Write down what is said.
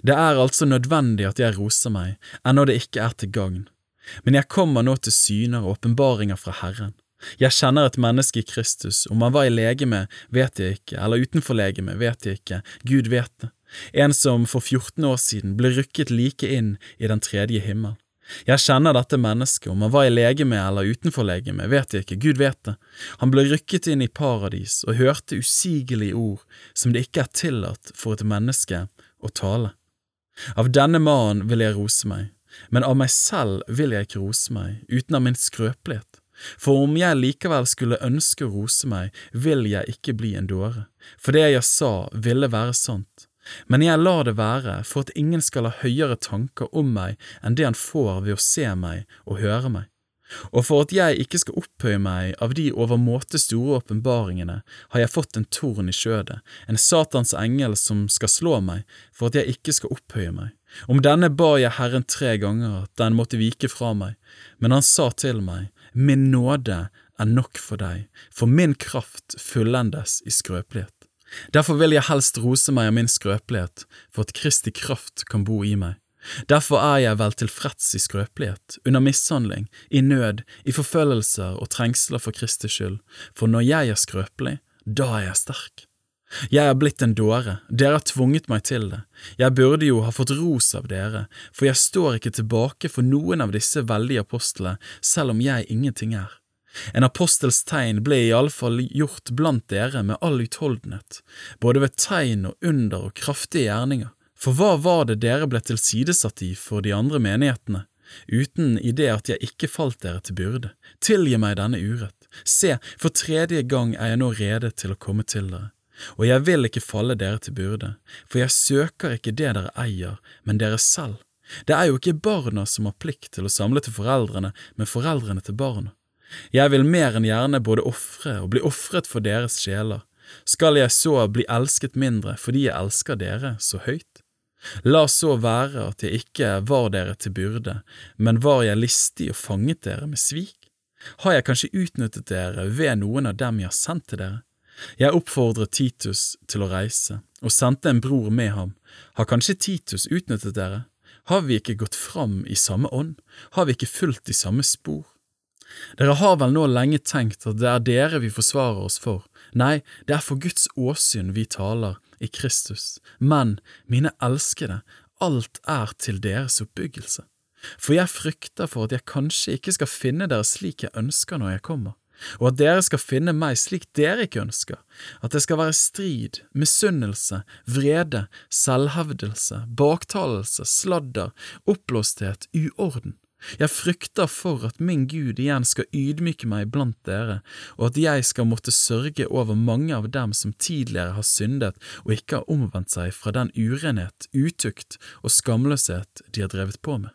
Det er altså nødvendig at jeg roser meg, ennå det ikke er til gagn. Men jeg kommer nå til syner og åpenbaringer fra Herren. Jeg kjenner et menneske i Kristus, om han var i legeme, vet jeg ikke, eller utenfor legeme, vet jeg ikke, Gud vet det, en som for 14 år siden ble rykket like inn i den tredje himmel. Jeg kjenner dette mennesket, om han var i legeme eller utenfor legeme, vet jeg ikke, Gud vet det. Han ble rykket inn i paradis og hørte usigelige ord som det ikke er tillatt for et menneske å tale. Av denne mannen vil jeg rose meg, men av meg selv vil jeg ikke rose meg, uten av min skrøpelighet. For om jeg likevel skulle ønske å rose meg, vil jeg ikke bli en dåre, for det jeg sa ville være sant. Men jeg lar det være for at ingen skal ha høyere tanker om meg enn det han får ved å se meg og høre meg. Og for at jeg ikke skal opphøye meg av de overmåte store åpenbaringene, har jeg fått en torn i skjødet, en Satans engel som skal slå meg, for at jeg ikke skal opphøye meg. Om denne ba jeg Herren tre ganger at den måtte vike fra meg, men han sa til meg, Min nåde er nok for deg, for min kraft fullendes i skrøpelighet. Derfor vil jeg helst rose meg av min skrøpelighet, for at Kristi kraft kan bo i meg. Derfor er jeg vel tilfreds i skrøpelighet, under mishandling, i nød, i forfølgelser og trengsler for Kristi skyld, for når jeg er skrøpelig, da er jeg sterk. Jeg er blitt en dåre, dere har tvunget meg til det, jeg burde jo ha fått ros av dere, for jeg står ikke tilbake for noen av disse veldige apostlene, selv om jeg ingenting er. En apostels tegn ble fall gjort blant dere med all utholdenhet, både ved tegn og under og kraftige gjerninger. For hva var det dere ble tilsidesatt i for de andre menighetene, uten i det at jeg ikke falt dere til byrde? Tilgi meg denne urett. Se, for tredje gang er jeg nå rede til å komme til dere. Og jeg vil ikke falle dere til byrde, for jeg søker ikke det dere eier, men dere selv. Det er jo ikke barna som har plikt til å samle til foreldrene, men foreldrene til barna. Jeg vil mer enn gjerne både ofre og bli ofret for deres sjeler. Skal jeg så bli elsket mindre fordi jeg elsker dere så høyt? La så være at jeg ikke var dere til byrde, men var jeg listig og fanget dere med svik? Har jeg kanskje utnyttet dere ved noen av dem jeg har sendt til dere? Jeg oppfordret Titus til å reise, og sendte en bror med ham. Har kanskje Titus utnyttet dere? Har vi ikke gått fram i samme ånd? Har vi ikke fulgt de samme spor? Dere har vel nå lenge tenkt at det er dere vi forsvarer oss for. Nei, det er for Guds åsyn vi taler i Kristus. Men, mine elskede, alt er til deres oppbyggelse. For jeg frykter for at jeg kanskje ikke skal finne dere slik jeg ønsker når jeg kommer, og at dere skal finne meg slik dere ikke ønsker, at det skal være strid, misunnelse, vrede, selvhevdelse, baktalelse, sladder, oppblåsthet, uorden jeg frykter for at min Gud igjen skal ydmyke meg blant dere, og at jeg skal måtte sørge over mange av dem som tidligere har syndet og ikke har omvendt seg fra den urenhet, utukt og skamløshet de har drevet på med.